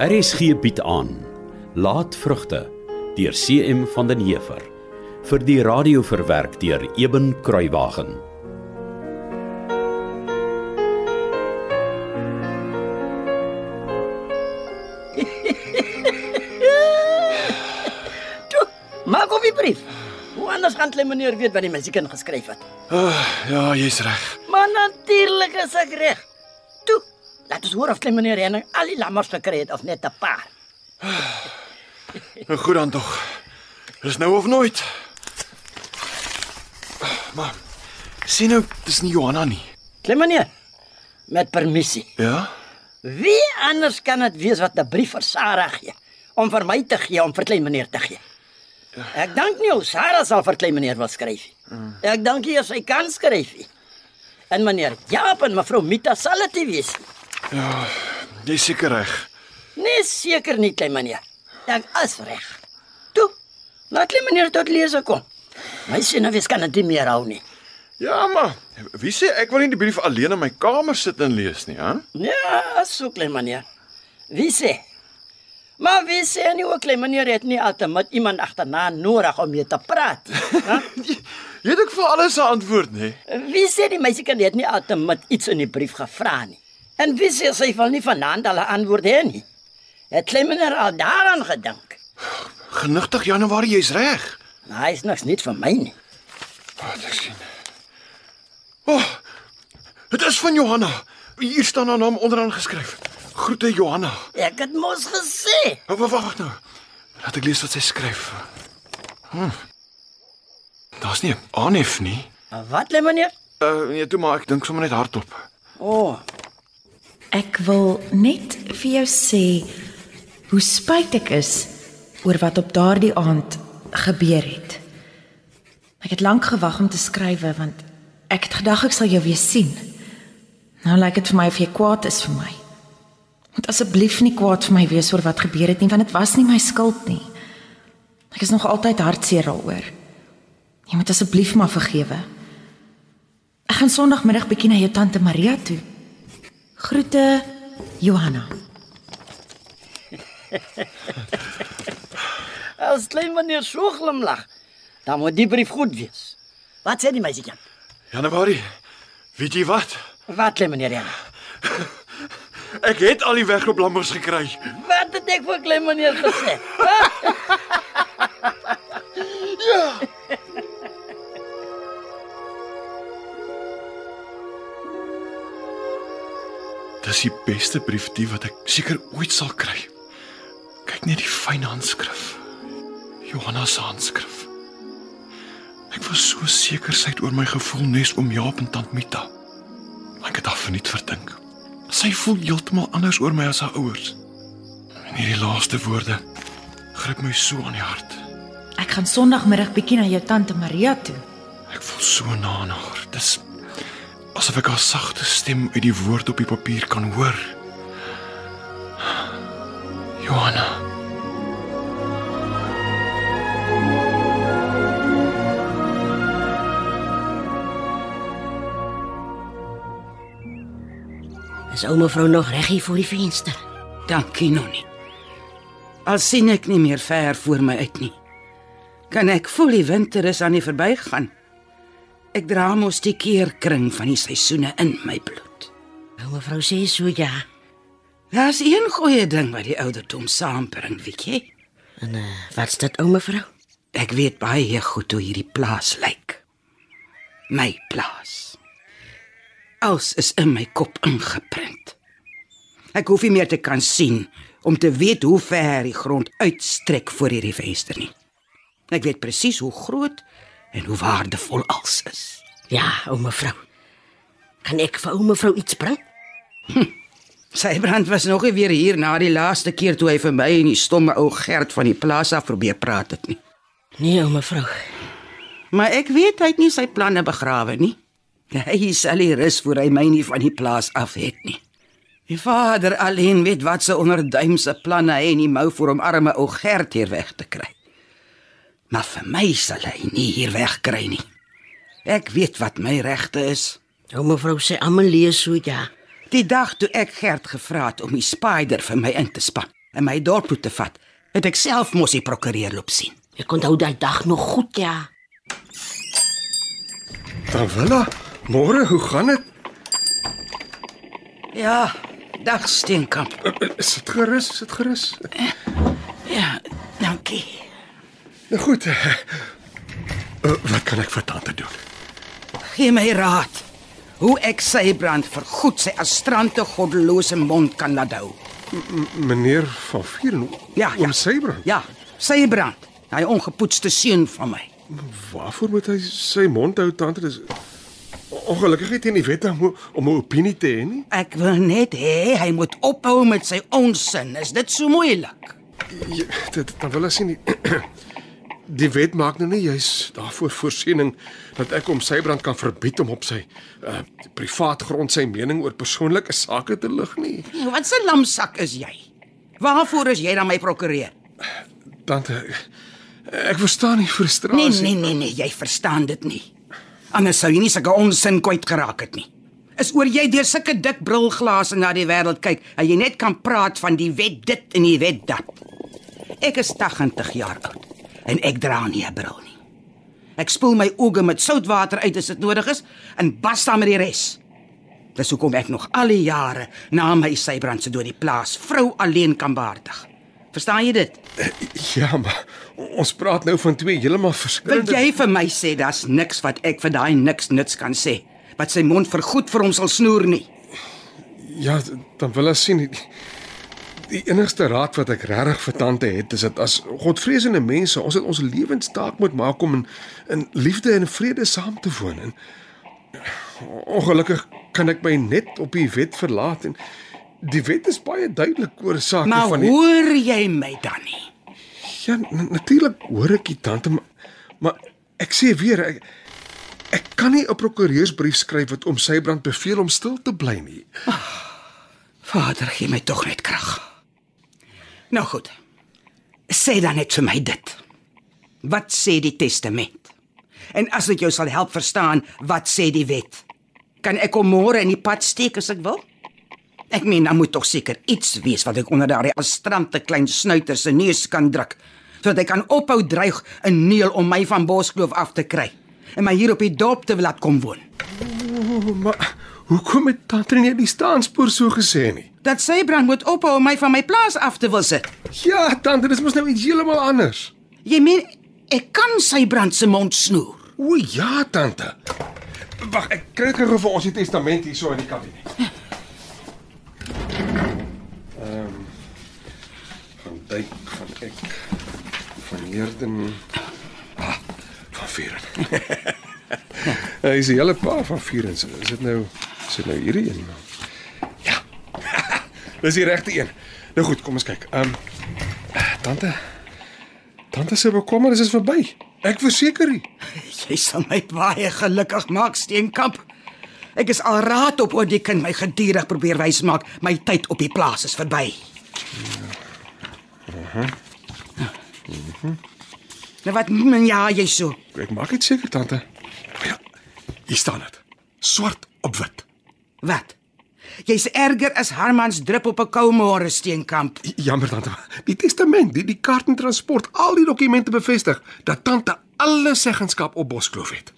RSG bied aan Laat vrugte deur CM van den Heever vir die radio verwerk deur Eben Kruiwagen. Toe, maak op die brief. Hoe anders gaan klein meneer weet wat die musiek ingeskryf het? Uh, ja, jy's reg. Maar natuurlik is ek reg. Ons hoor of klein meneer Henning al die lammers gekry het of net 'n paar. Nou goed dan tog. Dis nou of nooit. Maar sien nou, dis nie Johanna nie. Klein meneer, met permissie. Ja? Wie anders kan dit wees wat 'n brief vir Sarah gee om vir my te gee om vir klein meneer te gee? Ek dink nie ou Sarah sal vir klein meneer wil skryf nie. Ek dink hy sy kan skryf. nie. En meneer Jaap en mevrou Mita sal dit wees nie. Jy's seker reg. Nee, seker nie klein meneer. Ek is reg. Toe, laat klein meneer tot lees kom. My sien of kan dit meer hou nie. Ja, maar wie sê ek wil nie die brief alleen in my kamer sit en lees nie, hè? Ja, so klein meneer. Wie sê? Maar wie sê nie ook klein meneer het nie altyd met iemand agterna nodig om mee te praat hè? Jy, jy het ook vir alles 'n antwoord, nê? Wie sê die meisie kan dit nie altyd met iets in die brief gevra nie. En wie sê sy wil nie vanaand 'n antwoord hê nie. Het klein meneer al daaraan gedink. Genigtig Januarie, jy's reg. Hy is niks niet vir my nie. Wat ek sien. O, oh, dit is van Johanna. Hier staan haar naam onderaan geskryf. Groete Johanna. Ek het mos gesê. Wag, wag, wag nou. Laat ek lees wat sy skryf. Hm. Daar's nie 'n aanhef nie. Wat klein meneer? Uh nee, toe maar ek dink sommer net hardop. O, oh, Ek wil net vir jou sê hoe spyt ek is oor wat op daardie aand gebeur het. Ek het lank gewag om te skrywe want ek het gedag ek sal jou weer sien. Nou lyk dit vir my of jy kwaad is vir my. Moet asseblief nie kwaad vir my wees oor wat gebeur het nie want dit was nie my skuld nie. Ek is nog altyd hartseer daaroor. Jy moet asseblief maar vergewe. Ek gaan Sondagmiddag bietjie na jou tante Maria toe. Groete Johanna. as klein meneer so glimlag, dan moet die brief goed wees. Wat sê die meisie dan? Januarie. Weet jy wat? Wat klein meneer Jan? Ek het al die wegloplammers gekry. Wat het ek vir klein meneer gesê? Dis die beste brief die wat ek seker ooit sal kry. Kyk net die fyn handskrif. Johanna se handskrif. Ek was so seker sy het oor my gevoel nes om Jaap en tant Mita. Ek het haar verniet verdink. Sy voel heeltemal anders oor my as haar ouers. En hierdie laaste woorde gryp my so aan die hart. Ek gaan Sondagmiddag bietjie na jou tante Maria toe. Ek voel so na haar. Dis asof ek haar sagte stem uit die woord op die papier kan hoor. Johanna. Is ou mevrou nog reg hier voor die venster? Dankie Nonnie. Al sien ek nie meer ver voor my uit nie. Kan ek voel die winter is aan die verbygaan. Ek dra mos die keerkring van die seisoene in my bloed. Ou mevrou sê so ja. Daar's een goeie ding wat die ouderdom saambring, weet jy? En uh, wat's dit ou mevrou? Ek weet baie goed hoe hierdie plaas lyk. My plaas. Alles is in my kop ingeprent. Ek hoef nie meer te kan sien om te weet hoe ver die grond uitstrek voor hierdie venster nie. Ek weet presies hoe groot en hoe waardevol alles is. Ja, ou mevrou. Kan ek vir ou mevrou iets bring? Sy brand was nog nie weer hier na die laaste keer toe hy vir my en die stomme ou Gert van die plaas af probeer praat het nie. Nee, ou mevrou. Maar ek weet hy het nie sy planne begrawe nie. Hy sal nie rus voor hy my nie van die plaas af het nie. Die vader alleen weet wat se onderduimse planne hy in die mou vir hom arme ou Gert hier weg te kry. Maar vir my sal hy nie hier wegkry nie. Ek weet wat my regte is. Ou mevrou sê almal lees so ja. Die dag toe ek Gert gevra het om die spider vir my in te span, en my dorp toe te vat, het ek self mos die prokureur loop sien. Ek onthou daai dag nog goed, ja. Travella, môre, hoe gaan dit? Ja, dag Steenkamp. Is dit gerus? Is dit gerus? Ja, dankie. Nou goed. Uh, wat kan ek vir tante doen? Gee my raad. Hoe ek sy brand vir goed sy astrante goddelose mond kan laat hou. Meneer van Vieren, Ja, ja. om sy brand. Ja, sy brand. Hy ongepoetste seun van my. Waarvoor moet hy sy mond hou, tante? Dis ongelukkig nie teen die wet om om 'n opinie te hê nie. Ek wil net hê hy moet ophou met sy onsin. Is dit so moeilik? Ja, dit dan wil ek sien die, wet maak nou nie juis daarvoor voorsiening dat ek om sy brand kan verbied om op sy uh, privaat grond sy mening oor persoonlike sake te lig nie. Wat 'n lamsak is jy? Waarvoor is jy dan my prokureur? Tante, ek verstaan die Nee, frustrasie. nee, nee, nee, jy verstaan dit nie. Anders sou jy nie sulke onsin kwyt geraak het nie. Is oor jy deur sulke dik brilglase na die wêreld kyk, en jy net kan praat van die wet dit en die wet dat. Ek is 80 jaar oud en ek dra nie 'n bril nie. Ek spoel my oë met soutwater uit as dit nodig is en basta met die res. Dis hoekom ek nog al die jare na my sybrand se dood die plaas vrou alleen kan behartig. Verstaan jy dit? Ja, maar ons praat nou van twee heeltemal Wil verskillende jy vir my sê daar's niks wat ek vir daai niks nuts kan sê wat sy mond vir goed vir hom sal snoer nie? Ja, dan wil ek sien die, enigste raad wat ek regtig vir tante het is dat as godvreesende mense ons het ons lewenstaak moet maak om in, in liefde en vrede saam te woon en ongelukkig kan ek my net op die wet verlaat en die wet is baie duidelik oor sake Maar van die hoor jy my dan nie? Ja, natuurlik hoor ek die tante maar, maar ek sê weer ek ek kan nie 'n prokureursbrief skryf wat om sy brand beveel om stil te bly nie. Vader, gee my tog net krag. Nou goed. Sê dan net vir my dit. Wat sê die testament? En as dit jou sal help verstaan wat sê die wet, kan ek hom môre in die pad steek as ek wil? Ek meen, dan moet tog seker iets wees wat ek onder daardie astrante klein snuiter se neus kan druk, sodat hy kan ophou dreig 'n neel om my van Boskloof af te kry en my hier op die dorp te laat kom woon. O, maar hoekom het tante nie die staanspoor so gesê nie? Dat sy brand moet ophou om my van my plaas af te wil sit. Ja, tante, dis mos nou iets heeltemal anders. Jy meen ek kan sy brand se mond snoer? O ja, tante. Wag, ek kry gou vir ons die testament hier so in die kabinet. Ehm um, van Dyk van ek van Heerden ah, van Vieren. Hy is 'n hele paar van Vieren. Is dit nou is dit nou hierdie een? Ja. Dis die regte een. Nou goed, kom ons kyk. Ehm um, tante Tante se bekommernis is verby. Ek verseker u. Jy sal my baie gelukkig maak, Steenkamp. Ek is al raad op oor die kind my gedurig probeer wys maak. My tyd op die plaas is verby. Nou wat men ja jy so. Ek maak dit seker tante. Ja. Hier staan dit. Swart op wit. Wat? Jy's erger as Harmans drup op 'n koue môre Steenkamp. Jammer tante. Die testament, die die kaart en transport, al die dokumente bevestig dat tante alle seggenskap op Boskloof het.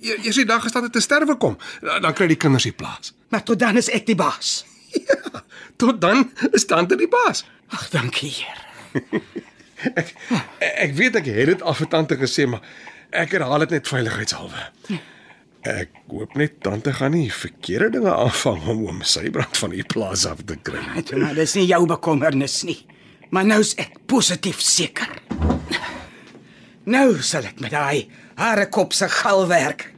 Jy sê dag gestaan het te sterwe kom, dan kry die kinders die plaas. Maar tot dan is ek die baas. Ja, tot dan is tante die baas. Ag, dankie Heer. Ek ek weet ek het dit al vir tante gesê, maar ek herhaal dit net veiligheidshalwe. Ek hoop net tante gaan nie verkeerde dinge aanvang om oom Sybrand van die plaas af te kry. nie. Dit nou, dis nie jou bekommernis nie. Maar nou's ek positief seker. Nou sal ek met daai hare kop se gal werk.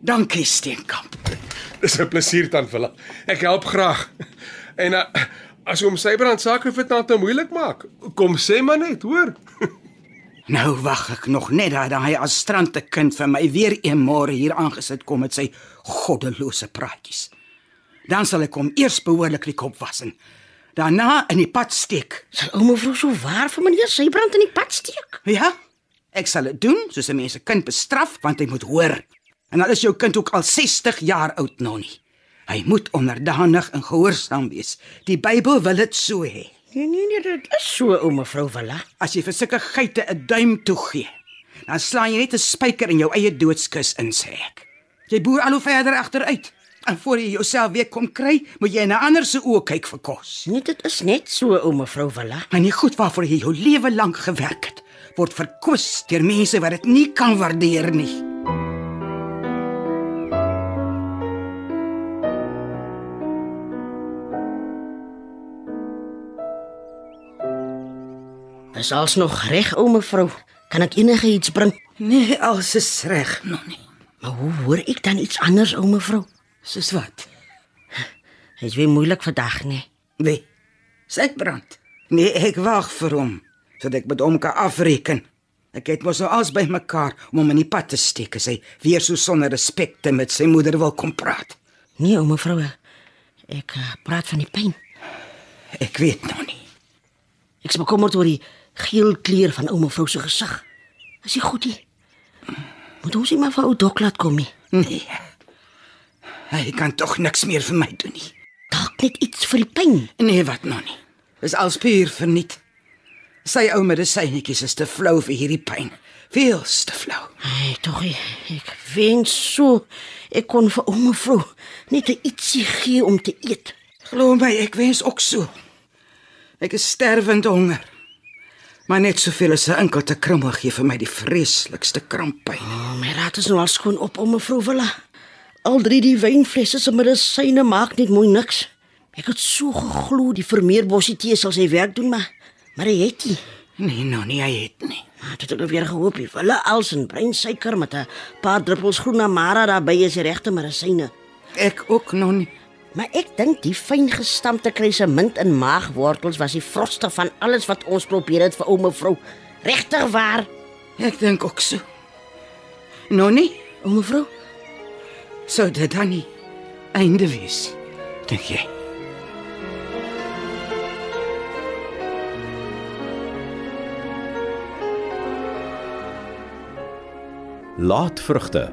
Dankie Steenkamp. Dis 'n plesier dan vir Ek help graag. En uh, as oom Sybrand sake vir tante moeilik maak, kom sê maar net, hoor. Nou wag ek nog net dat daai astrante kind vir my weer een môre hier aangesit kom met sy goddelose praatjies. Dan sal ek hom eers behoorlik die kop was en daarna in die pad steek. Sal ou mevrou so waar vir meneer Sybrand in die pad steek? Ja, ek sal dit doen soos 'n mens 'n kind bestraf want hy moet hoor. En al is jou kind ook al 60 jaar oud nog nie. Hy moet onderdanig en gehoorsaam wees. Die Bybel wil dit so hê. Nee nee nee, dit is so o mevrou Villa. As jy vir sulke geite 'n duim toe gee, dan slaan jy net 'n spyker in jou eie doodskus in, sê ek. Jy boer al hoe verder agteruit. En voor jy jouself weer kom kry, moet jy na ander se oë kyk vir kos. Nee, dit is net so o mevrou Villa. En die goed waarvoor jy jou lewe lank gewerk het, word verkwis deur mense wat dit nie kan waardeer nie. Is alsnog reg o mevrou? Kan ek enige iets bring? Nee, alles is reg, Nonnie. Maar hoe hoor ek dan iets anders o mevrou? Soos wat? Dit is weer moeilik vandag, nee. Wie? Sy brand. Nee, ek wag vir hom sodat ek met hom kan afreken. Ek het mos nou alles bymekaar om hom in die pad te steek as hy weer so sonder respek met sy moeder wil kom praat. Nee o mevrou. Ek uh, praat van die pyn. Ek weet nog nie. Ek is bekommerd oor die geel kleur van ou mevrou se gesig. Is hy goed nie? Moet ons nie maar vir ou dok laat kom nie. Nee. Hy kan tog niks meer vir my doen nie. Dalk net iets vir die pyn. Nee, wat nog nie. Dis als puur verniet. Sy ou medisynetjies is te flou vir hierdie pyn. Veels te flou. Hey, tog ek wens so ek kon vir ou mevrou net ietsie gee om te eet. Glo my, ek wens ook so. Ek is sterwend honger. Maar net soveel as 'n enkelte krummel gee vir my die vreeslikste kramppyn. Oh, my raad is nou al skoon op om mevrou Villa. Al drie die wynflesse se medisyne maak net mooi niks. Ek het so geglo die vermeerbossie tee sal sy werk doen, maar maar hy het nie. Nee, nou nie, hy het nie. Maar dit het ook weer gehoop, die Villa als en breinsuiker met 'n paar druppels groen amara daarbey is die regte medisyne. Ek ook nog nie. Maar ek dink die fyn gestampte kruisemint en maagwortels was die vrosste van alles wat ons probeer het vir ou mevrou. Regtig waar, Ek dink ook so. Nou nie, ou mevrou? sou dit dan nie einde wees. Dink jy? Laatvrugte